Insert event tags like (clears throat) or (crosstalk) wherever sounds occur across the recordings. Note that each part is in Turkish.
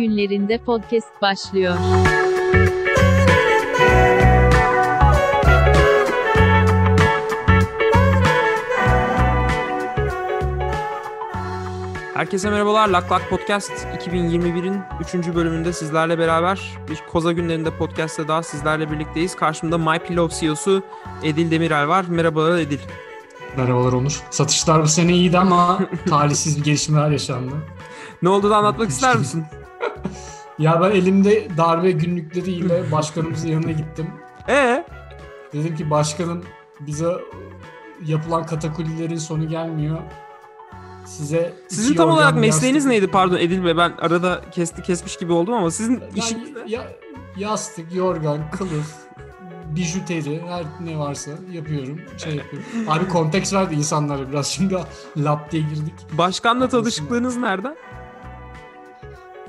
günlerinde podcast başlıyor. Herkese merhabalar. Lak Lak Podcast 2021'in 3. bölümünde sizlerle beraber bir Koza günlerinde podcast'te daha sizlerle birlikteyiz. Karşımda My Pillow CEO'su Edil Demirel var. Merhaba Edil. Merhabalar Onur. Satışlar bu sene iyiydi ama (laughs) talihsiz bir gelişmeler yaşandı. Ne oldu da anlatmak ister misin? (laughs) ya ben elimde darbe günlükleriyle başkanımızın yanına gittim. Ee? Dedim ki başkanım bize yapılan katakullilerin sonu gelmiyor. Size Sizin tam olarak mesleğiniz yastık... neydi pardon Edil Bey ben arada kesti kesmiş gibi oldum ama sizin işiniz ne? Ya, yastık, yorgan, kılıf, bijuteri her ne varsa yapıyorum. Şey yapıyorum. Abi konteks verdi insanlara biraz şimdi lap diye girdik. Başkanla tanışıklığınız nereden?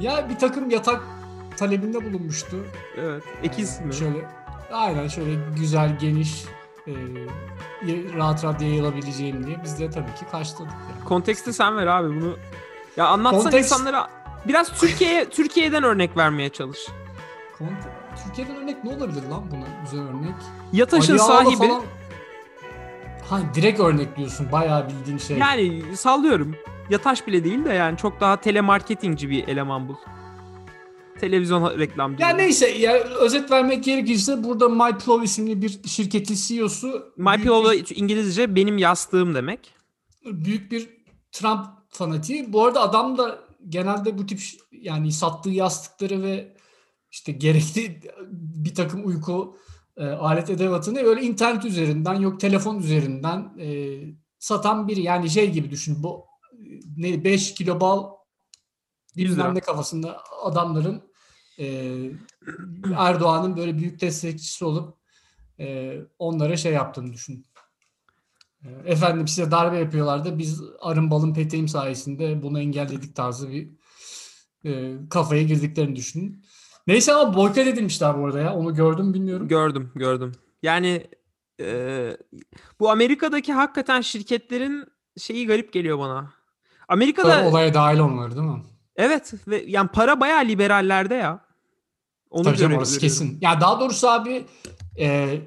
Ya bir takım yatak talebinde bulunmuştu. Evet. Ekiz mi? Şöyle aynen şöyle güzel geniş e, rahat rahat yayılabileceğim diye biz de tabii ki karşıladık. Yani. Konteksti sen ver abi bunu. Ya anlatsan Kontekst... insanlara biraz Türkiye (laughs) Türkiye'den örnek vermeye çalış. Kont- Türkiye'den örnek ne olabilir lan buna güzel örnek? Yataş'ın sahibi falan... Ha direkt örnek diyorsun bayağı bildiğin şey. Yani sallıyorum. Yataş bile değil de yani çok daha telemarketingci bir eleman bul televizyon reklamcılığı. Ya neyse ya özet vermek gerekirse burada MyPillow isimli bir şirketin CEO'su. MyPillow bir, İngilizce benim yastığım demek. Büyük bir Trump fanatiği. Bu arada adam da genelde bu tip yani sattığı yastıkları ve işte gerekli (laughs) bir takım uyku e, alet edevatını öyle internet üzerinden yok telefon üzerinden e, satan biri. Yani şey gibi düşün bu ne 5 kilo bal bilmem ne kafasında adamların e, Erdoğan'ın böyle büyük destekçisi olup e, onlara şey yaptığını düşün. E, efendim size darbe yapıyorlardı. Biz arın balın peteğim sayesinde bunu engelledik tarzı bir e, kafaya girdiklerini düşünün. Neyse ama boykot edilmişler bu arada ya. Onu gördüm bilmiyorum. Gördüm gördüm. Yani e, bu Amerika'daki hakikaten şirketlerin şeyi garip geliyor bana. Amerika'da... Tabii olaya dahil onları değil mi? Evet ve yani para bayağı liberallerde ya. Onu Tabii canım orası kesin. Ya daha doğrusu abi e,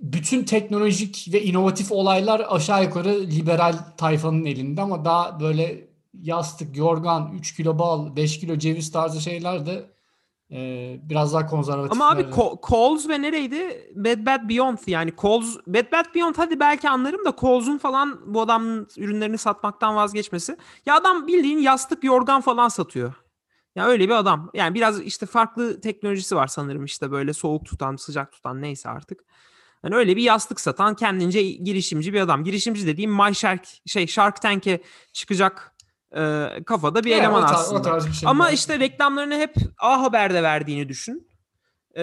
bütün teknolojik ve inovatif olaylar aşağı yukarı liberal tayfanın elinde ama daha böyle yastık, yorgan, 3 kilo bal, 5 kilo ceviz tarzı şeyler de e, biraz daha konservatif. Ama abi Coles ve nereydi? Bed Bath Beyond yani Coles, Bed Bath Beyond hadi belki anlarım da Coles'un falan bu adamın ürünlerini satmaktan vazgeçmesi. Ya adam bildiğin yastık, yorgan falan satıyor. Ya öyle bir adam. Yani biraz işte farklı teknolojisi var sanırım işte böyle soğuk tutan, sıcak tutan neyse artık. Yani öyle bir yastık satan kendince girişimci bir adam. Girişimci dediğim My Shark şey Shark Tank'e çıkacak e, kafada bir yani eleman o tar- aslında. O tarz bir şey Ama yani. işte reklamlarını hep A Haber'de verdiğini düşün. E,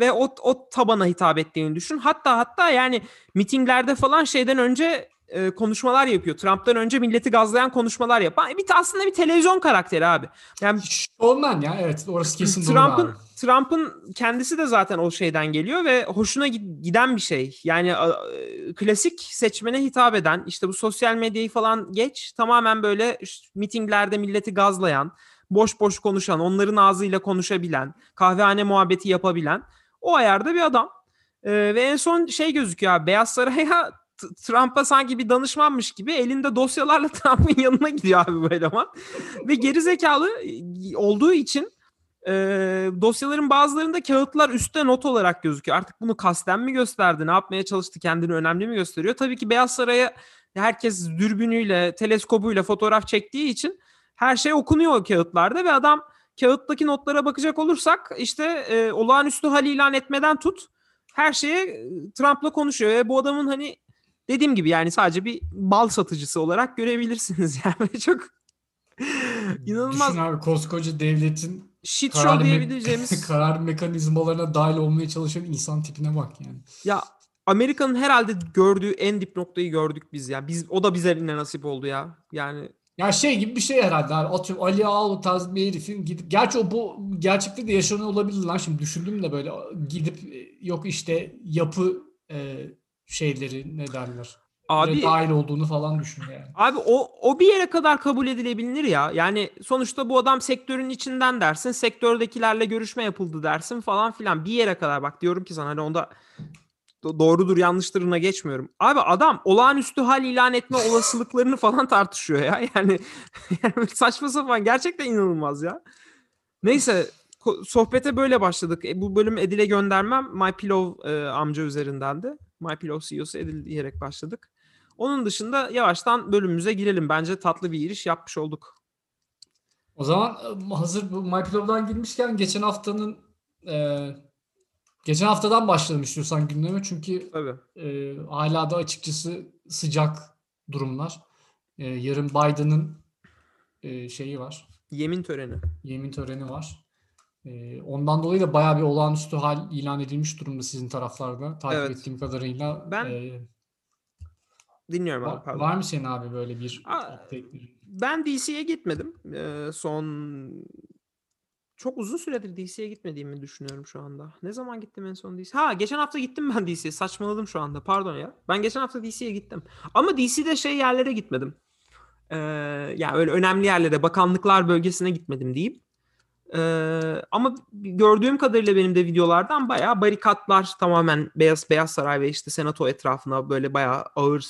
ve o, o tabana hitap ettiğini düşün. Hatta hatta yani mitinglerde falan şeyden önce e, konuşmalar yapıyor. Trump'tan önce milleti gazlayan konuşmalar yapan. Bir aslında bir televizyon karakteri abi. Yani Ondan ya evet orası kesin Trump'ın Trump'ın kendisi de zaten o şeyden geliyor ve hoşuna giden bir şey. Yani e, klasik seçmene hitap eden işte bu sosyal medyayı falan geç tamamen böyle işte, mitinglerde milleti gazlayan, boş boş konuşan, onların ağzıyla konuşabilen, kahvehane muhabbeti yapabilen o ayarda bir adam. Ee, ve en son şey gözüküyor abi Beyaz Saray'a Trump'a sanki bir danışmanmış gibi elinde dosyalarla (laughs) Trump'ın yanına gidiyor abi bu eleman. Ve geri zekalı olduğu için e, dosyaların bazılarında kağıtlar üstte not olarak gözüküyor. Artık bunu kasten mi gösterdi? Ne yapmaya çalıştı? Kendini önemli mi gösteriyor? Tabii ki Beyaz Saray'a herkes dürbünüyle, teleskobuyla fotoğraf çektiği için her şey okunuyor o kağıtlarda ve adam kağıttaki notlara bakacak olursak işte e, olağanüstü hal ilan etmeden tut her şeye Trump'la konuşuyor ve bu adamın hani dediğim gibi yani sadece bir bal satıcısı olarak görebilirsiniz (laughs) yani çok inanılmaz. Düşün abi koskoca devletin shit show diyebileceğimiz me- (laughs) karar mekanizmalarına dahil olmaya çalışan insan tipine bak yani. Ya Amerika'nın herhalde gördüğü en dip noktayı gördük biz ya. Biz o da bize eline nasip oldu ya. Yani ya şey gibi bir şey herhalde abi. Atıyorum Ali Ağaoğlu tarzı bir herifin gidip gerçi o bu gerçekte de yaşanıyor olabilir lan şimdi düşündüm de böyle gidip yok işte yapı e, şeyleri ne derler Abi dahil olduğunu falan düşün yani. Abi o o bir yere kadar kabul edilebilir ya. Yani sonuçta bu adam sektörün içinden dersin. Sektördekilerle görüşme yapıldı dersin falan filan. Bir yere kadar bak diyorum ki sana hani onda do- doğrudur yanlıştırına geçmiyorum. Abi adam olağanüstü hal ilan etme (laughs) olasılıklarını falan tartışıyor ya. Yani, (laughs) yani saçma sapan gerçekten inanılmaz ya. Neyse sohbete böyle başladık. E, bu bölüm Edil'e göndermem My Pillow e, amca üzerindendi. My Pillow CEO'su Edil diyerek başladık. Onun dışında yavaştan bölümümüze girelim. Bence tatlı bir giriş yapmış olduk. O zaman e, hazır bu MyPillow'dan girmişken geçen haftanın e, geçen haftadan başlayalım istiyorsan gündeme. Çünkü Tabii. e, hala da açıkçası sıcak durumlar. E, yarın Biden'ın e, şeyi var. Yemin töreni. Yemin töreni var. E, ondan dolayı da bayağı bir olağanüstü hal ilan edilmiş durumda sizin taraflarda. Takip Evet. ettiğim kadarıyla. Ben E, Dinliyorum abi pardon. var mı senin abi böyle bir Aa, update, bir- Ben DC'ye gitmedim. Ee, son çok uzun süredir DC'ye gitmediğimi düşünüyorum şu anda. Ne zaman gittim en son DC? Ha geçen hafta gittim ben DC'ye. Saçmaladım şu anda. Pardon ya. Ben geçen hafta DC'ye gittim. Ama DC'de şey yerlere gitmedim. Ee, yani öyle önemli yerlere, bakanlıklar bölgesine gitmedim diyeyim. Ee, ama gördüğüm kadarıyla benim de videolardan bayağı barikatlar tamamen Beyaz Beyaz Saray ve işte Senato etrafına böyle bayağı ağır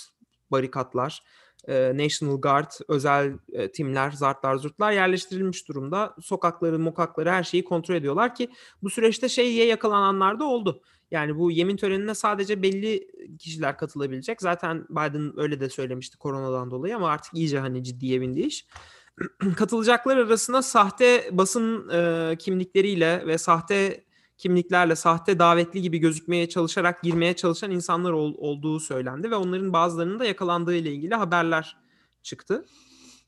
barikatlar e, National Guard, özel e, timler, zartlar, zurtlar yerleştirilmiş durumda. Sokakları, mokakları her şeyi kontrol ediyorlar ki bu süreçte şeye yakalananlar da oldu. Yani bu yemin törenine sadece belli kişiler katılabilecek. Zaten Biden öyle de söylemişti koronadan dolayı ama artık iyice hani ciddiye bindi iş. (clears throat) Katılacaklar arasında sahte basın e, kimlikleriyle ve sahte kimliklerle sahte davetli gibi gözükmeye çalışarak girmeye çalışan insanlar ol- olduğu söylendi ve onların bazılarının da yakalandığı ile ilgili haberler çıktı.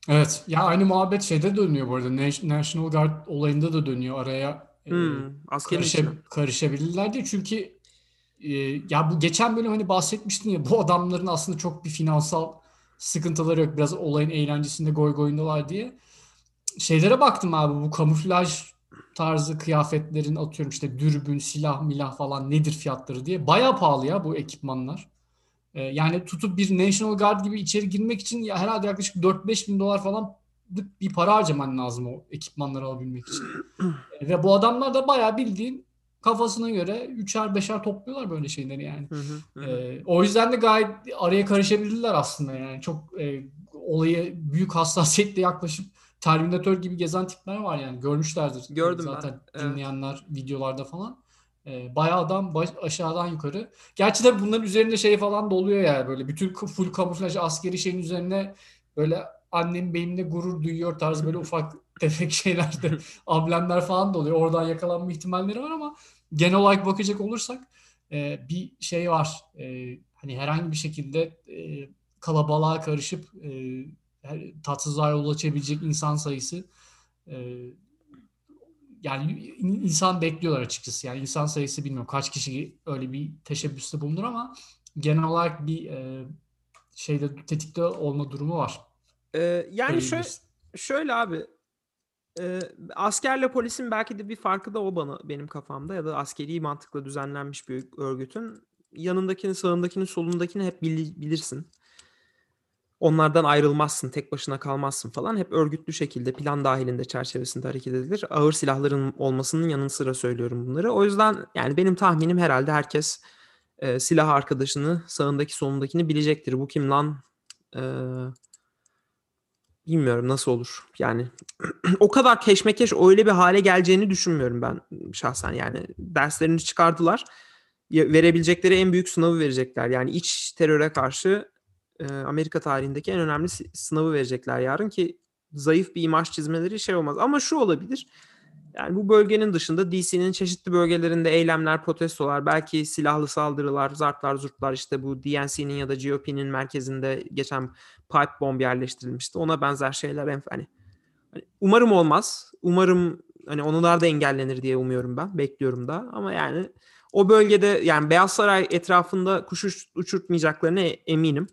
Evet. Ya aynı muhabbet şeyde dönüyor bu arada. National Guard olayında da dönüyor araya. e, Hmm, karışa- karışabilirler diye. Çünkü e, ya bu geçen bölüm hani bahsetmiştin ya bu adamların aslında çok bir finansal sıkıntıları yok. Biraz olayın eğlencesinde goy goyundalar diye. Şeylere baktım abi bu kamuflaj tarzı kıyafetlerin atıyorum işte dürbün, silah, milah falan nedir fiyatları diye. Bayağı pahalı ya bu ekipmanlar. E, yani tutup bir National Guard gibi içeri girmek için ya herhalde yaklaşık 4-5 bin dolar falan bir para harcaman lazım o ekipmanları alabilmek için. E, Ve bu adamlar da bayağı bildiğin kafasına göre üçer beşer topluyorlar böyle şeyleri yani. Hı hı, hı. E, o yüzden de gayet araya karışabilirler aslında yani. Çok e, olaya büyük hassasiyetle yaklaşıp Terminator gibi gezen tipler var yani. Görmüşlerdir. Gördüm ben, Zaten evet. dinleyenler videolarda falan. E, bayağı adam baş- aşağıdan yukarı. Gerçi de bunların üzerinde şey falan da oluyor yani böyle bütün full kamuflaj askeri şeyin üzerine böyle annem benimle gurur duyuyor tarzı böyle ufak tefek şeyler de (laughs) amblemler falan da oluyor. Oradan yakalanma ihtimalleri var ama genel olarak bakacak olursak e, bir şey var. E, hani herhangi bir şekilde e, kalabalığa karışıp e, tatsızlığa yol açabilecek insan sayısı e, yani in- insan bekliyorlar açıkçası. Yani insan sayısı bilmiyorum kaç kişi öyle bir teşebbüste bulunur ama genel olarak bir e, şeyde tetikte olma durumu var. Ee, yani şöyle, şöyle abi e, askerle polisin belki de bir farkı da o bana benim kafamda ya da askeri mantıkla düzenlenmiş bir örgütün yanındakini sağındakini solundakini hep bili- bilirsin. Onlardan ayrılmazsın, tek başına kalmazsın falan. Hep örgütlü şekilde plan dahilinde çerçevesinde hareket edilir. Ağır silahların olmasının yanı sıra söylüyorum bunları. O yüzden yani benim tahminim herhalde herkes e, silah arkadaşını, sağındaki solundakini bilecektir. Bu kim lan? E, bilmiyorum nasıl olur. Yani (clears throat) o kadar keşmekeş öyle bir hale geleceğini düşünmüyorum ben şahsen. Yani derslerini çıkardılar. Verebilecekleri en büyük sınavı verecekler. Yani iç teröre karşı e, Amerika tarihindeki en önemli sınavı verecekler yarın ki zayıf bir imaj çizmeleri şey olmaz. Ama şu olabilir. Yani bu bölgenin dışında DC'nin çeşitli bölgelerinde eylemler, protestolar, belki silahlı saldırılar, zartlar, zurtlar işte bu DNC'nin ya da GOP'nin merkezinde geçen pipe bomb yerleştirilmişti. Ona benzer şeyler hani, hani umarım olmaz. Umarım hani onlar da engellenir diye umuyorum ben. Bekliyorum da. Ama yani o bölgede yani Beyaz Saray etrafında kuş uç- uçurtmayacaklarına eminim.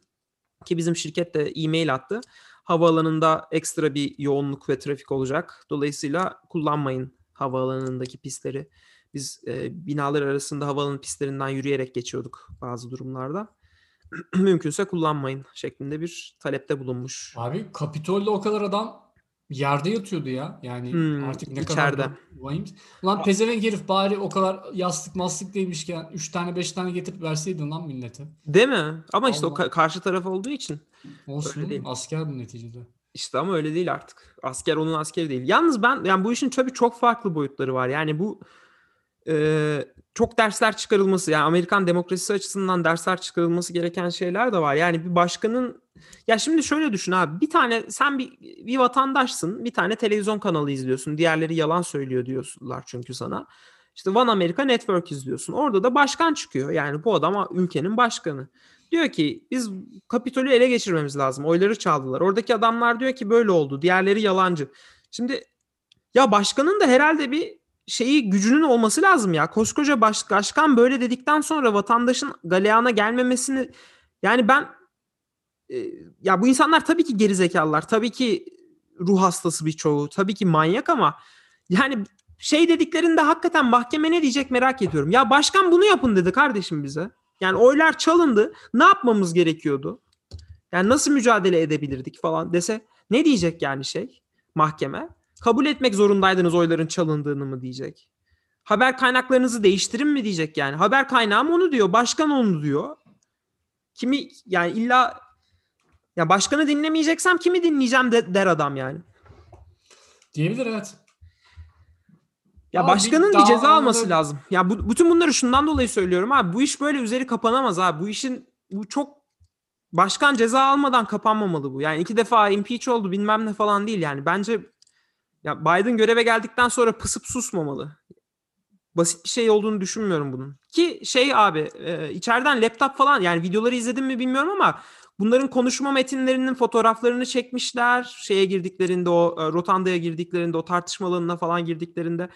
Ki bizim şirket de e-mail attı. Havaalanında ekstra bir yoğunluk ve trafik olacak. Dolayısıyla kullanmayın havaalanındaki pistleri. Biz e, binalar arasında havaalanı pistlerinden yürüyerek geçiyorduk bazı durumlarda. (clears throat) mümkünse kullanmayın şeklinde bir talepte bulunmuş. Abi Kapitol'de o kadar adam yerde yatıyordu ya. Yani Hmm, artık ne içeride. kadar vahim. Ulan pezevenk herif bari o kadar yastık mastık değilmişken 3 tane 5 tane getirip verseydin lan millete. Değil mi? Ama işte o Allah. ka- karşı taraf olduğu için. Olsun Öyle değil. asker bu neticede. İşte ama öyle değil artık. Asker onun askeri değil. Yalnız ben yani bu işin tabii çok farklı boyutları var. Yani bu e, çok dersler çıkarılması yani Amerikan demokrasisi açısından dersler çıkarılması gereken şeyler de var. Yani bir başkanın ya şimdi şöyle düşün abi bir tane sen bir, bir vatandaşsın bir tane televizyon kanalı izliyorsun diğerleri yalan söylüyor diyorlar çünkü sana. İşte One America Network izliyorsun. Orada da başkan çıkıyor. Yani bu adam ülkenin başkanı. Diyor ki biz Kapitol'ü ele geçirmemiz lazım. Oyları çaldılar. Oradaki adamlar diyor ki böyle oldu. Diğerleri yalancı. Şimdi ya başkanın da herhalde bir şeyi gücünün olması lazım ya. Koskoca baş, başkan böyle dedikten sonra vatandaşın galeyana gelmemesini yani ben e, ya bu insanlar tabii ki gerizekalılar. Tabii ki ruh hastası birçoğu. Tabii ki manyak ama yani şey dediklerinde hakikaten mahkeme ne diyecek merak ediyorum. Ya başkan bunu yapın dedi kardeşim bize. Yani oylar çalındı. Ne yapmamız gerekiyordu? Yani nasıl mücadele edebilirdik falan dese ne diyecek yani şey mahkeme? Kabul etmek zorundaydınız oyların çalındığını mı diyecek? Haber kaynaklarınızı değiştirin mi diyecek yani? Haber kaynağım onu diyor, başkan onu diyor. Kimi yani illa ya başkanı dinlemeyeceksem kimi dinleyeceğim de, der adam yani. Diyebilir evet. Ya Ama bir başkanın bir, ceza alması lazım. Ya bu, bütün bunları şundan dolayı söylüyorum abi. Bu iş böyle üzeri kapanamaz abi. Bu işin bu çok başkan ceza almadan kapanmamalı bu. Yani iki defa impeach oldu bilmem ne falan değil yani. Bence ya Biden göreve geldikten sonra pısıp susmamalı. Basit bir şey olduğunu düşünmüyorum bunun. Ki şey abi e, içeriden laptop falan yani videoları izledim mi bilmiyorum ama bunların konuşma metinlerinin fotoğraflarını çekmişler. Şeye girdiklerinde o e, rotandaya girdiklerinde o tartışma alanına falan girdiklerinde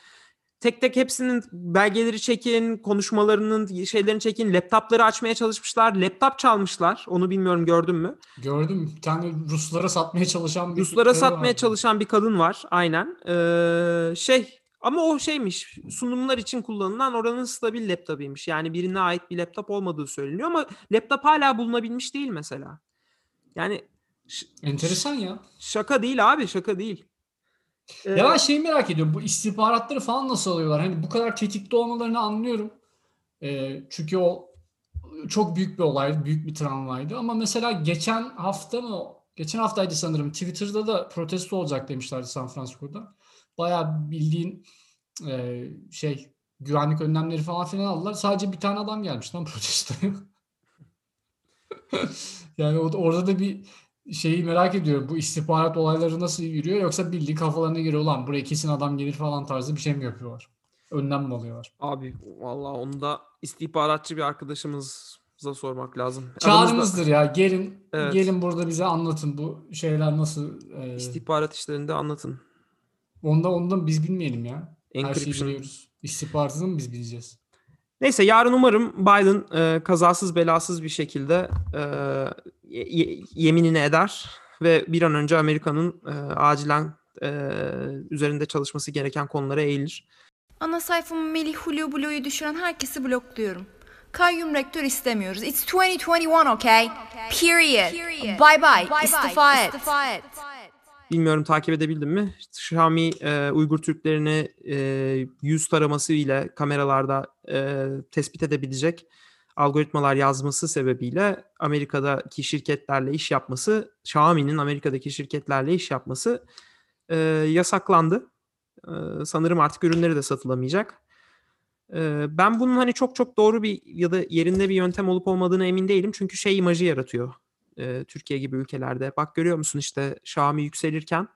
tek tek hepsinin belgeleri çekin, konuşmalarının şeylerini çekin, laptopları açmaya çalışmışlar. Laptop çalmışlar. Onu bilmiyorum gördün mü? Gördüm bir tane Ruslara satmaya çalışan bir Ruslara satmaya vardı. çalışan bir kadın var. Aynen. Ee, şey ama o şeymiş sunumlar için kullanılan oranın stabil laptopuymuş. Yani birine ait bir laptop olmadığı söyleniyor ama laptop hala bulunabilmiş değil mesela. Yani Enteresan ya. şaka değil abi şaka değil. Ee, Ya ben şeyi merak ediyorum. Bu istihbaratları falan nasıl alıyorlar? Hani bu kadar tetikte olmalarını anlıyorum. Ee, çünkü o çok büyük bir olaydı. Büyük bir travmaydı. Ama mesela geçen hafta mı? Geçen haftaydı sanırım. Twitter'da da protesto olacak demişlerdi San Francisco'da. Bayağı bildiğin e, şey güvenlik önlemleri falan filan aldılar. Sadece bir tane adam gelmiş lan (laughs) protestoya. yani orada da bir şeyi merak ediyorum. Bu istihbarat olayları nasıl yürüyor yoksa bildiği kafalarına göre ulan buraya kesin adam gelir falan tarzı bir şey mi yapıyorlar? Önlem mi alıyorlar? Abi vallahi onu da istihbaratçı bir arkadaşımıza sormak lazım. Aramızda Çağrımızdır ya. Gelin Evet. gelin burada bize anlatın bu şeyler nasıl e, istihbarat işlerinde anlatın. onda ondan biz bilmeyelim ya. Her şeyi Encryption. biliyoruz. İstihbaratını mı biz bileceğiz? Neyse yarın umarım Biden e, kazasız belasız bir şekilde e, ye- ye- yeminini eder ve bir an önce Amerika'nın e, acilen e, üzerinde çalışması gereken konulara eğilir. Ana sayfamı Melih Hulu Blue'yu düşüren herkesi blokluyorum. Kayyum rektör istemiyoruz. It's 2021 okay? Period. Bye bye. İstifa et. Bilmiyorum takip edebildim mi? Xiaomi e, Uygur Türklerini e, yüz taraması ile kameralarda e, tespit edebilecek algoritmalar yazması sebebiyle Amerika'daki şirketlerle iş yapması, Xiaomi'nin Amerika'daki şirketlerle iş yapması e, yasaklandı. E, sanırım artık ürünleri de satılamayacak. E, ben bunun hani çok çok doğru bir ya da yerinde bir yöntem olup olmadığına emin değilim. Çünkü şey imajı yaratıyor e, Türkiye gibi ülkelerde. Bak görüyor musun işte Xiaomi yükselirken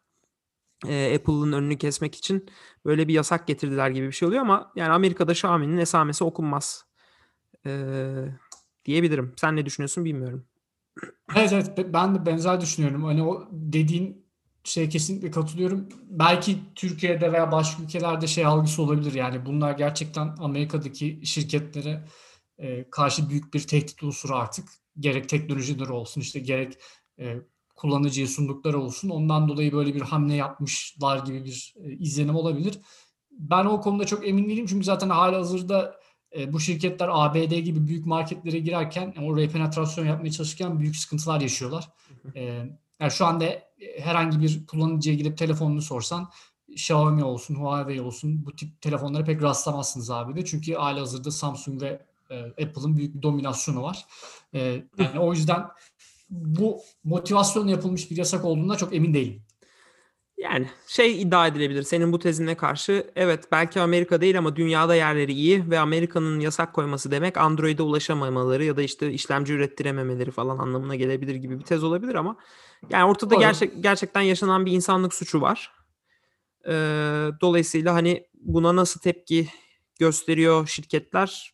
e, Apple'ın önünü kesmek için böyle bir yasak getirdiler gibi bir şey oluyor ama yani Amerika'da Xiaomi'nin esamesi okunmaz e, diyebilirim. Sen ne düşünüyorsun bilmiyorum. Evet evet be- ben de benzer düşünüyorum. Hani o dediğin şeye kesinlikle katılıyorum. Belki Türkiye'de veya başka ülkelerde şey algısı olabilir. Yani bunlar gerçekten Amerika'daki şirketlere e, karşı büyük bir tehdit unsuru artık. Gerek teknolojileri olsun işte gerek e, kullanıcıya sundukları olsun. Ondan dolayı böyle bir hamle yapmışlar gibi bir e, izlenim olabilir. Ben o konuda çok emin değilim çünkü zaten halihazırda e, bu şirketler ABD gibi büyük marketlere girerken yani oraya penetrasyon yapmaya çalışırken büyük sıkıntılar yaşıyorlar. E, yani şu anda e, herhangi bir kullanıcıya gidip telefonunu sorsan Xiaomi olsun, Huawei olsun bu tip telefonlara pek rastlamazsınız abi de. Çünkü hali hazırda Samsung ve Apple'ın büyük bir dominasyonu var. E, yani o yüzden bu motivasyonla yapılmış bir yasak olduğunda çok emin değilim. Yani şey iddia edilebilir senin bu tezine karşı evet belki Amerika değil ama dünyada yerleri iyi ve Amerika'nın yasak koyması demek Android'e ulaşamamaları ya da işte işlemci ürettirememeleri falan anlamına gelebilir gibi bir tez olabilir ama yani ortada Doğru. gerçek, gerçekten yaşanan bir insanlık suçu var. Ee, dolayısıyla hani buna nasıl tepki gösteriyor şirketler Ee,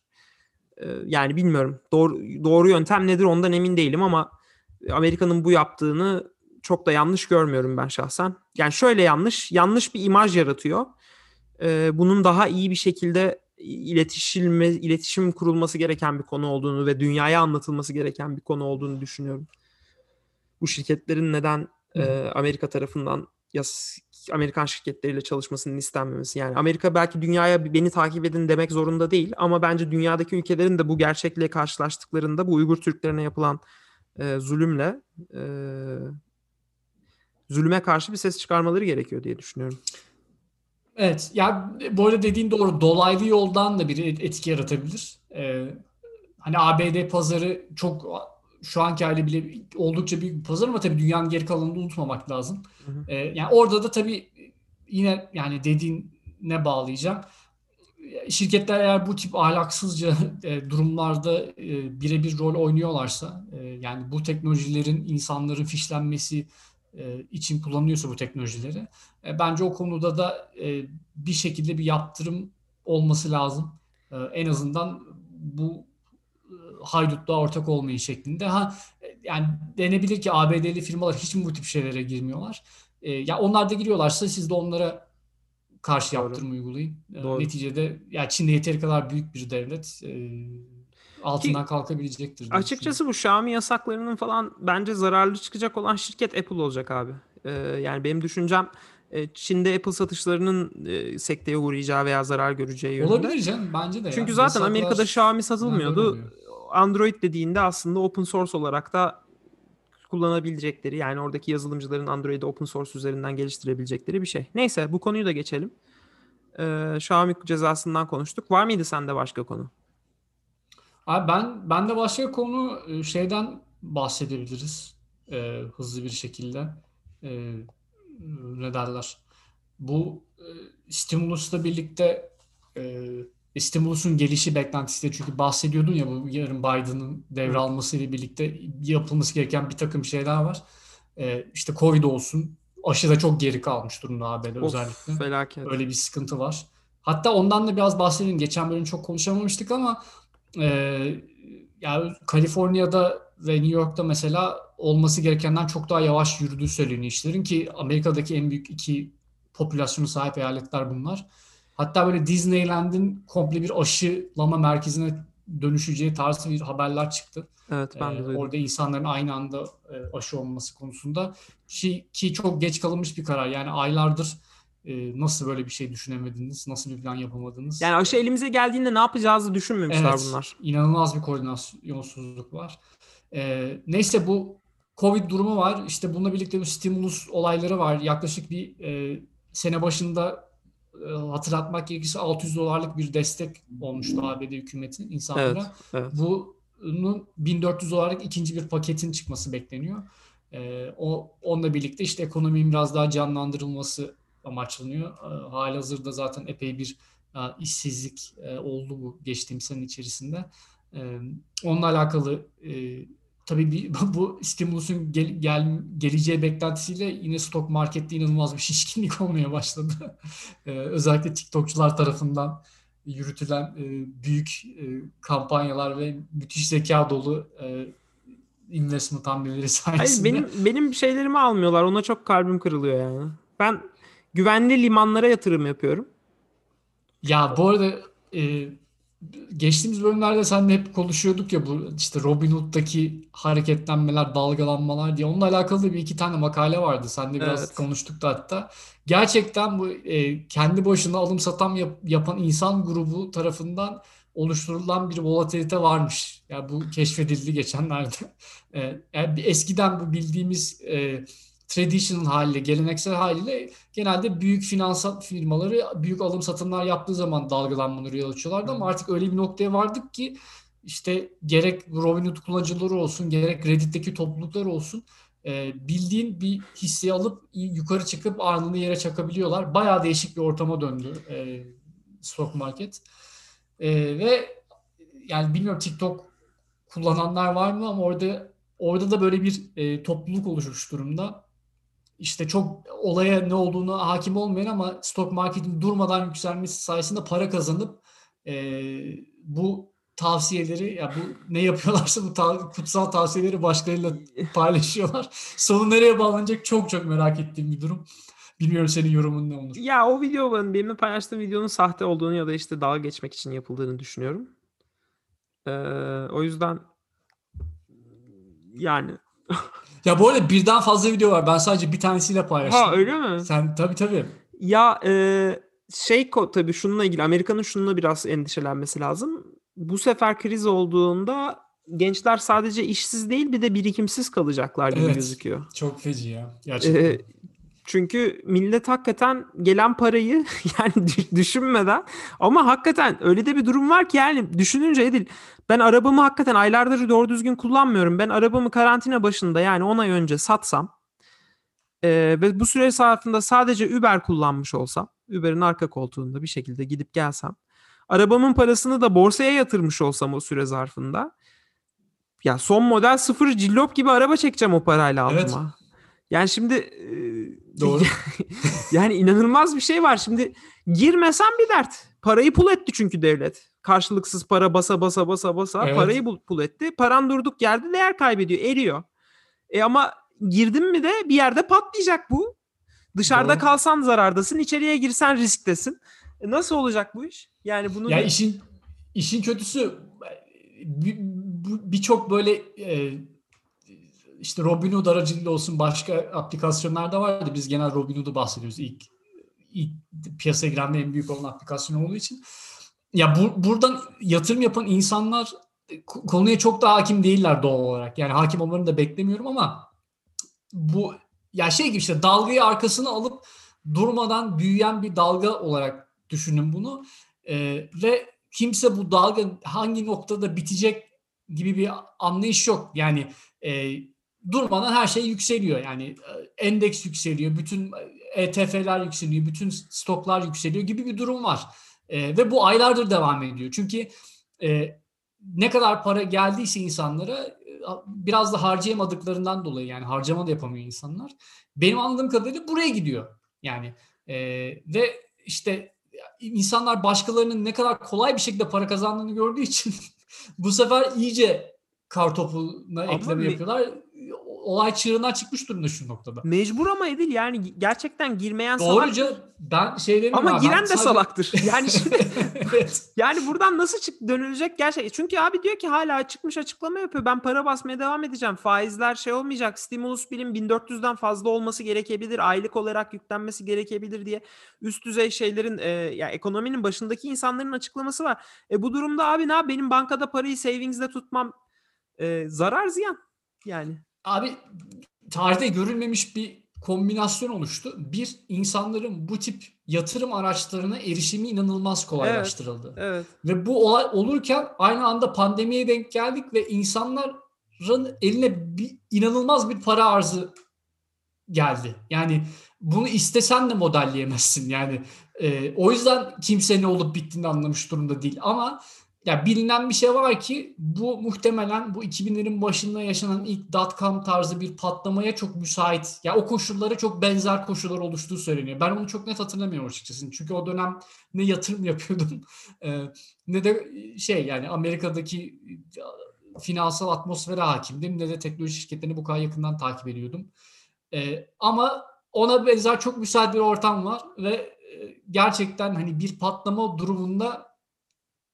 yani bilmiyorum doğru, doğru yöntem nedir ondan emin değilim ama Amerika'nın bu yaptığını çok da yanlış görmüyorum ben şahsen. Yani şöyle yanlış, yanlış bir imaj yaratıyor. Ee, bunun daha iyi bir şekilde iletişilme, iletişim kurulması gereken bir konu olduğunu ve dünyaya anlatılması gereken bir konu olduğunu düşünüyorum. Bu şirketlerin neden e, Amerika tarafından yas, Amerikan şirketleriyle çalışmasının istenmemesi. Yani Amerika belki dünyaya beni takip edin demek zorunda değil ama bence dünyadaki ülkelerin de bu gerçekle karşılaştıklarında bu Uygur Türklerine yapılan e, zulümle e, zulüme karşı bir ses çıkarmaları gerekiyor diye düşünüyorum. Evet. Ya bu arada dediğin doğru. Dolaylı yoldan da bir etki yaratabilir. Ee, hani ABD pazarı çok şu anki hali bile oldukça büyük bir pazar ama tabii dünyanın geri kalanını unutmamak lazım. Hı hı. Ee, yani orada da tabii yine yani dediğine bağlayacağım. Şirketler eğer bu tip ahlaksızca (laughs) e, durumlarda e, birebir rol oynuyorlarsa e, yani bu teknolojilerin insanların fişlenmesi e, için kullanılıyorsa bu teknolojileri e, bence o konuda da e, bir şekilde bir yaptırım olması lazım. E, en azından bu e, haydutluğa ortak olmayın şeklinde. Ha e, yani denebilir ki ABD'li firmalar hiç mi bu tip şeylere girmiyorlar? E, ya onlar da giriyorlarsa siz de onlara karşı Doğru. yaptırım uygulayın. E, Doğru. neticede ya Çin de yeteri kadar büyük bir devlet. E, altından kalkabilecektir. diye Açıkçası bu Xiaomi yasaklarının falan bence zararlı çıkacak olan şirket Apple olacak abi. Ee, yani benim düşüncem e, Çin'de Apple satışlarının sekteye uğrayacağı veya zarar göreceği yönünde. Olabilir canım bence de. ya. Çünkü zaten Yasaklar Amerika'da Xiaomi satılmıyordu. Android dediğinde aslında open source olarak da kullanabilecekleri yani oradaki yazılımcıların Android'i open source üzerinden geliştirebilecekleri bir şey. Neyse bu konuyu da geçelim. Ee, Xiaomi cezasından konuştuk. Var mıydı sende başka konu? Abi ben ben de başka konu e, şeyden bahsedebiliriz e, hızlı bir şekilde. E, ne derler? Bu e, stimulusla birlikte e, stimulusun gelişi beklentisi çünkü bahsediyordun ya bu yarın Biden'ın devralmasıyla birlikte yapılması gereken bir takım şeyler var. E, işte Covid olsun aşıda çok geri kalmış durumda ABD Of, özellikle. felaket. Öyle bir sıkıntı var. Hatta ondan da biraz bahsedelim. Geçen bölüm çok konuşamamıştık ama e, yani Kaliforniya'da ve New York'ta mesela olması gerekenden çok daha yavaş yürüdüğü söyleniyor işlerin ki Amerika'daki en büyük iki popülasyonu sahip eyaletler bunlar. Hatta böyle Disneyland'in komple bir aşılama merkezine dönüşeceği tarzı bir haberler çıktı. Evet ben de Ee, duydum. orada insanların aynı anda e, aşı olması konusunda ki, ki çok geç kalınmış bir karar. Yani aylardır e, nasıl böyle bir şey düşünemediniz, nasıl bir plan yapamadınız? Yani aşı elimize geldiğinde ne yapacağızı düşünmemişler Evet, bunlar. inanılmaz bir koordinasyonsuzluk var. Ee, neyse bu Covid durumu var. İşte bununla birlikte bir stimulus olayları var. Yaklaşık bir e, sene başında e, hatırlatmak gerekirse 600 dolarlık bir destek olmuştu ABD hükümeti insanlara. Evet, evet. Bunun 1400 dolarlık ikinci bir paketin çıkması bekleniyor. Ee, o onunla birlikte işte ekonominin biraz daha canlandırılması amaçlanıyor. Ee, halihazırda zaten epey bir e, işsizlik e, oldu bu geçtiğimiz sene içerisinde. Ee, onunla alakalı e, tabii bir, (laughs) bu stimulusun gel, gel, geleceği beklentisiyle yine stok markette inanılmaz bir şişkinlik (laughs) olmaya başladı. (laughs) Ee, özellikle TikTokçular tarafından yürütülen e, büyük e, kampanyalar ve müthiş zeka dolu e, investment hamleleri Hayır sayesinde. benim benim şeylerimi almıyorlar. Ona çok kalbim kırılıyor yani. Ben güvenli limanlara yatırım yapıyorum. Ya bu arada e, geçtiğimiz bölümlerde seninle hep konuşuyorduk ya bu işte Robinhood'daki hareketlenmeler, dalgalanmalar diye. Onunla alakalı da bir iki tane makale vardı. Seninle biraz Evet. konuştuk da hatta. Gerçekten bu e, kendi başına alım satam yap- yapan insan grubu tarafından oluşturulan bir volatilite varmış. Yani bu keşfedildi geçenlerde. (laughs) E, yani eskiden bu bildiğimiz e, traditional haliyle, geleneksel haliyle genelde büyük finansal firmaları büyük alım satımlar yaptığı zaman dalgalanmaları yol açıyorlardı ama artık öyle bir noktaya vardık ki işte gerek Robinhood kullanıcıları olsun, gerek Reddit'teki topluluklar olsun e, bildiğin bir hissi alıp yukarı çıkıp anını yere çakabiliyorlar. Bayağı değişik bir ortama döndü e, stock market. E, ve yani bilmiyorum TikTok kullananlar var mı ama orada orada da böyle bir e, topluluk oluşmuş durumda. İşte çok olaya ne olduğunu hakim olmayan ama stock marketin durmadan yükselmesi sayesinde para kazanıp e, bu tavsiyeleri ya bu ne yapıyorlarsa bu ta- kutsal tavsiyeleri başkalarıyla paylaşıyorlar. (laughs) Sonu nereye bağlanacak çok çok merak ettiğim bir durum. Bilmiyorum senin yorumun ne olur. Ya o video ben benimle paylaştığım videonun sahte olduğunu ya da işte dalga geçmek için yapıldığını düşünüyorum. Ee, o yüzden yani (laughs) Ya bu arada birden fazla video var. Ben sadece bir tanesiyle paylaştım. ha öyle mi? Sen tabii tabii. Ya e, şey tabii şununla ilgili Amerika'nın şununla biraz endişelenmesi lazım. Bu sefer kriz olduğunda gençler sadece işsiz değil bir de birikimsiz kalacaklar gibi Evet. gözüküyor. Çok feci ya. Gerçekten. Ee, çünkü millet hakikaten gelen parayı (laughs) yani dü- düşünmeden ama hakikaten öyle de bir durum var ki yani düşününce Edil ben arabamı hakikaten aylardır doğru düzgün kullanmıyorum. Ben arabamı karantina başında yani 10 ay önce satsam e, ve bu süre zarfında sadece Uber kullanmış olsam Uber'in arka koltuğunda bir şekilde gidip gelsem arabamın parasını da borsaya yatırmış olsam o süre zarfında ya son model sıfır cillop gibi araba çekeceğim o parayla Evet. altıma. Yani şimdi Doğru. (laughs) yani inanılmaz bir şey var. Şimdi girmesen bir dert. Parayı pul etti çünkü devlet. Karşılıksız para basa basa basa basa Evet. parayı pul etti. Paran durduk yerde değer kaybediyor, eriyor. E ama girdin mi de bir yerde patlayacak bu. Dışarıda Doğru. kalsan zarardasın, içeriye girsen risktesin. E nasıl olacak bu iş? Yani bunu Ya işin işin kötüsü bu- birçok böyle e, işte Robinhood aracılığıyla olsun başka aplikasyonlarda vardı. Biz genel Robinhood'u bahsediyoruz ilk ilk piyasaya giren en büyük olan aplikasyon olduğu için. Ya bu, buradan yatırım yapan insanlar ko- konuya çok da hakim değiller doğal olarak. Yani hakim olmalarını da beklemiyorum ama bu ya şey gibi işte dalgayı arkasına alıp durmadan büyüyen bir dalga olarak düşünün bunu. Ee, ve kimse bu dalga hangi noktada bitecek gibi bir anlayış yok. Yani e, durmadan her şey yükseliyor. Yani e, endeks yükseliyor, bütün ETF'ler yükseliyor, bütün stoklar yükseliyor gibi bir durum var. E, ve bu aylardır devam ediyor. Çünkü e, ne kadar para geldiyse insanlara e, biraz da harcayamadıklarından dolayı yani harcama da yapamıyor insanlar. Benim anladığım kadarıyla buraya gidiyor. Yani e, ve işte insanlar başkalarının ne kadar kolay bir şekilde para kazandığını gördüğü için (laughs) bu sefer iyice kartopuna Ama ekleme me- yapıyorlar. Olay çığırından çıkmış durumda şu noktada. mecbur ama Edil yani gerçekten girmeyen salak. Doğruca ben şey demiyorum Ama abi, giren de sadece- salaktır. (laughs) Yani şimdi evet. Yani buradan nasıl çık dönülecek gerçek? Çünkü abi diyor ki hala çıkmış açıklama yapıyor. Ben para basmaya devam edeceğim. Faizler şey olmayacak. Stimulus birim 1400'den fazla olması gerekebilir. Aylık olarak yüklenmesi gerekebilir diye üst düzey şeylerin e, ya ekonominin başındaki insanların açıklaması var. E bu durumda abi ne yap? Benim bankada parayı savings'de tutmam e, zarar ziyan. Yani Abi tarihte görülmemiş bir kombinasyon oluştu. Bir, insanların bu tip yatırım araçlarına erişimi inanılmaz kolaylaştırıldı. evet. Ve bu olay olurken aynı anda pandemiye denk geldik ve insanların eline bir, inanılmaz bir para arzı geldi. Yani bunu istesen de modelleyemezsin. Yani e, o yüzden kimse ne olup bittiğini anlamış durumda değil. Ama ya bilinen bir şey var ki bu muhtemelen bu 2000'lerin başında yaşanan ilk dot-com tarzı bir patlamaya çok müsait. Ya o koşullara çok benzer koşullar oluştuğu söyleniyor. Ben onu çok net hatırlamıyorum açıkçası. Çünkü o dönem ne yatırım yapıyordum (laughs) ne de şey yani Amerika'daki finansal atmosfere hakimdim ne de teknoloji şirketlerini bu kadar yakından takip ediyordum. Ama ona benzer çok müsait bir ortam var ve gerçekten hani bir patlama durumunda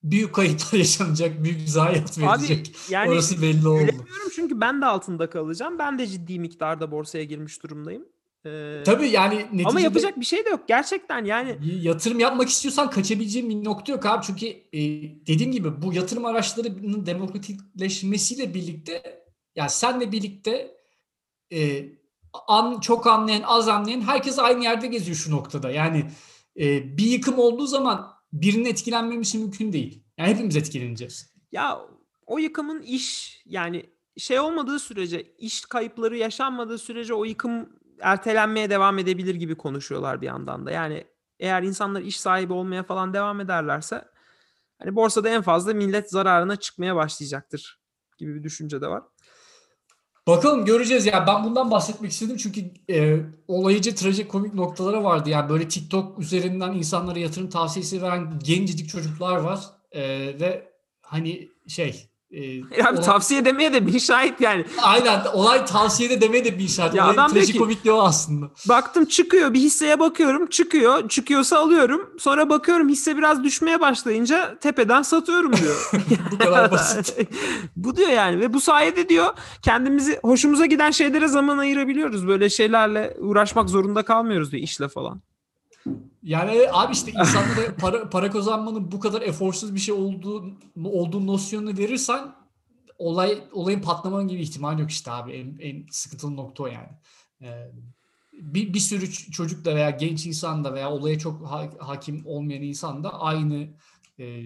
büyük kayıplar (laughs) yaşanacak, büyük zayiat Abi verilecek. yani Orası belli oldu. Çünkü ben de altında kalacağım. Ben de ciddi miktarda borsaya girmiş durumdayım. Ee, Tabii yani neticede ama yapacak bir şey de yok gerçekten yani. yatırım yapmak istiyorsan kaçabileceğin bir nokta yok abi. Çünkü e, dediğim gibi bu yatırım araçlarının demokratikleşmesiyle birlikte yani senle birlikte e, an, çok anlayan az anlayan herkes aynı yerde geziyor şu noktada. Yani e, bir yıkım olduğu zaman birinin etkilenmemesi mümkün değil. Yani hepimiz etkileneceğiz. Ya o yıkımın iş yani şey olmadığı sürece iş kayıpları yaşanmadığı sürece o yıkım ertelenmeye devam edebilir gibi konuşuyorlar bir yandan da. Yani eğer insanlar iş sahibi olmaya falan devam ederlerse hani borsada en fazla millet zararına çıkmaya başlayacaktır gibi bir düşünce de var. Bakalım göreceğiz ya. Ben bundan bahsetmek istedim çünkü e, olayıcı trajikomik noktaları vardı. Yani böyle TikTok üzerinden insanlara yatırım tavsiyesi veren gencecik çocuklar var. E, ve hani şey e, Ya abi olay- tavsiye demeye de bir şahit yani. aynen olay tavsiyede demeye de bir işaret. Ya Olayın adam trajikomikliği o aslında. Baktım çıkıyor bir hisseye bakıyorum çıkıyor çıkıyorsa alıyorum sonra bakıyorum hisse biraz düşmeye başlayınca tepeden satıyorum diyor. (laughs) Bu kadar (laughs) basit. bu diyor yani ve bu sayede diyor kendimizi hoşumuza giden şeylere zaman ayırabiliyoruz. Böyle şeylerle uğraşmak zorunda kalmıyoruz diyor işle falan. Yani abi işte insanlara (laughs) para, para kazanmanın bu kadar eforsuz bir şey olduğu olduğu nosyonunu verirsen olay olayın patlama gibi ihtimal yok işte abi. En, en sıkıntılı nokta o yani. Ee, bir, bir sürü çocuk da veya genç insan da veya olaya çok ha- hakim olmayan insan da aynı e,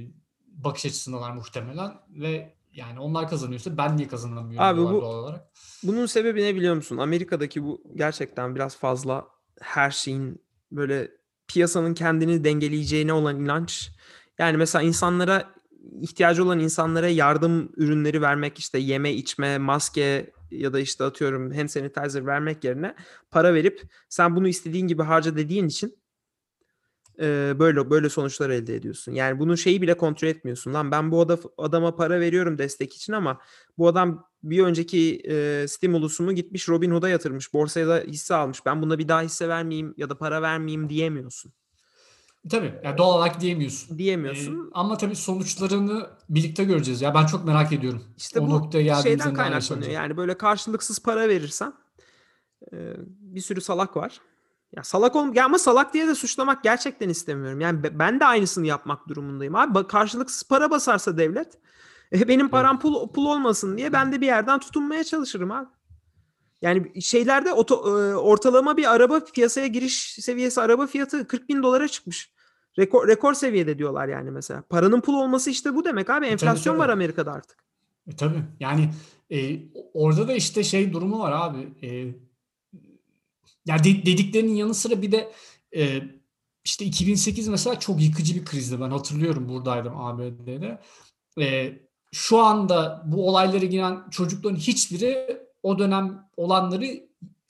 bakış açısındalar muhtemelen ve yani onlar kazanıyorsa ben niye kazanamıyorum Abi bu- olarak. Bunun sebebi ne biliyor musun? Amerika'daki bu gerçekten biraz fazla her şeyin böyle piyasanın kendini dengeleyeceğine olan inanç. Yani mesela insanlara ihtiyacı olan insanlara yardım ürünleri vermek işte yeme içme maske ya da işte atıyorum hand sanitizer vermek yerine para verip sen bunu istediğin gibi harca dediğin için e, böyle böyle sonuçlar elde ediyorsun. Yani bunun şeyi bile kontrol etmiyorsun. Lan ben bu ada- adama para veriyorum destek için ama bu adam bir önceki e, stimulusumu gitmiş Robinhood'a yatırmış. Borsaya da hisse almış. Ben buna bir daha hisse vermeyeyim ya da para vermeyeyim diyemiyorsun. Tabii yani doğal olarak diyemiyorsun. Diyemiyorsun. Ee, ama tabii sonuçlarını birlikte göreceğiz. Ya ben çok merak ediyorum. İşte o bu şeyden kaynaklanıyor. Yani böyle karşılıksız para verirsen e, bir sürü salak var. Ya salak ol ya ama salak diye de suçlamak gerçekten istemiyorum. Yani be- ben de aynısını yapmak durumundayım abi. Karşılıksız para basarsa devlet e, benim param pul, pul olmasın diye ben de bir yerden tutunmaya çalışırım abi. Yani şeylerde oto, e, ortalama bir araba piyasaya giriş seviyesi araba fiyatı 40 bin dolara çıkmış. Rekor, rekor seviyede diyorlar yani mesela. Paranın pul olması işte bu demek abi. Enflasyon tabii. var Amerika'da artık. E, tabii. Yani e, orada da işte şey durumu var abi. E, ya de- dediklerinin yanı sıra bir de e, işte 2008 mesela çok yıkıcı bir krizdi. Ben hatırlıyorum buradaydım ABD'de. E, şu anda bu olaylara giren çocukların hiçbiri o dönem olanları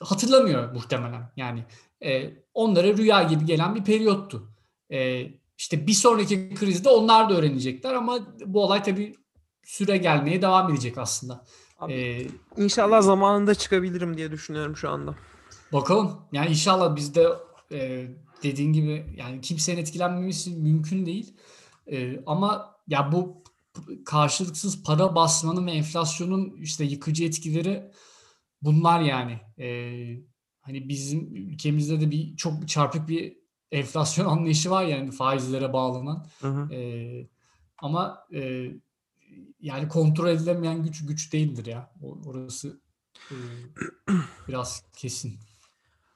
hatırlamıyor muhtemelen. Yani e, onlara rüya gibi gelen bir periyottu. E, işte bir sonraki krizde onlar da öğrenecekler ama bu olay tabii süre gelmeye devam edecek aslında. Abi, Ee, İnşallah zamanında çıkabilirim diye düşünüyorum şu anda. Bakalım. Yani inşallah biz de e, dediğin gibi yani kimsenin etkilenmemesi mümkün değil. E, ama ya bu karşılıksız para basmanın ve enflasyonun işte yıkıcı etkileri bunlar yani. E, hani bizim ülkemizde de bir çok çarpık bir enflasyon (laughs) anlayışı var yani faizlere bağlanan. Ee, ama e, yani kontrol edilemeyen güç güç değildir ya. Orası e, biraz kesin.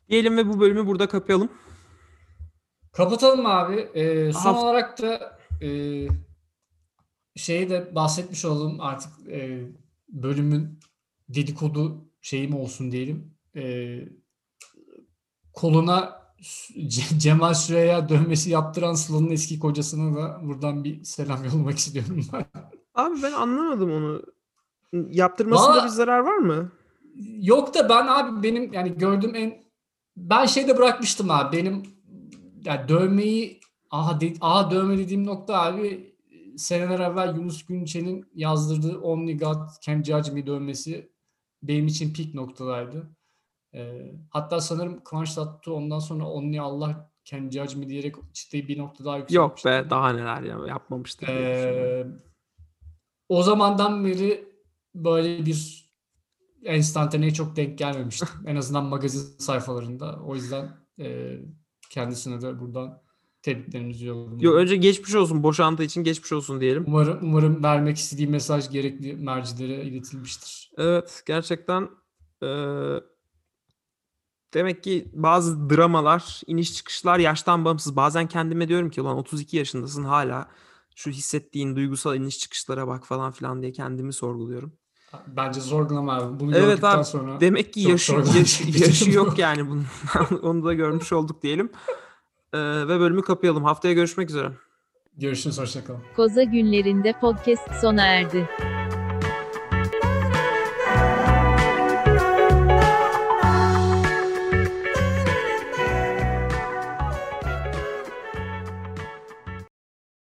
Diyelim ve bu bölümü burada kapayalım. Kapatalım abi. Ee, son Haft- olarak da e, şeyi de bahsetmiş olalım artık e, bölümün dedikodu şeyi mi olsun diyelim. E, koluna Ce- Cemal Süreya dövmesi yaptıran Sıla'nın eski kocasına da buradan bir selam yollamak istiyorum ben. Abi ben anlamadım onu. Yaptırmasında Valla- bir zarar var mı? Yok da ben abi benim yani gördüğüm en ben şeyde bırakmıştım abi benim yani dövmeyi aha, de, aha dövme dediğim nokta abi seneler evvel Yunus Günçe'nin yazdırdığı Only God Can Judge Me dövmesi benim için peak noktadaydı. Ee, hatta sanırım Kıvanç Tatlıtuğ ondan sonra Only Allah Can Judge Me diyerek çıtayı bir nokta daha Yok yükseltmişti. be daha neler ya düşünüyorum. Ee, o zamandan beri böyle bir enstantaneye çok denk gelmemiştim. (laughs) en azından magazin sayfalarında. O yüzden e, kendisine de buradan tebriklerimizi yolluyorum. Yo, önce geçmiş olsun. Boşandığı için geçmiş olsun diyelim. Umarım, umarım vermek istediği mesaj gerekli mercilere iletilmiştir. Evet gerçekten eee, demek ki bazı dramalar, iniş çıkışlar yaştan bağımsız. Bazen kendime diyorum ki ulan 32 yaşındasın hala şu hissettiğin duygusal iniş çıkışlara bak falan filan diye kendimi sorguluyorum. Bence sorgulama abi. Bunu Evet gördükten abi, sonra Demek ki yaşı, yaşı, (laughs) yaşı yok yani bunun. (laughs) Onu da görmüş olduk diyelim. Eee, ve bölümü kapayalım. Haftaya görüşmek üzere. görüşürüz. Hoşçakalın. Koza günlerinde podcast sona erdi.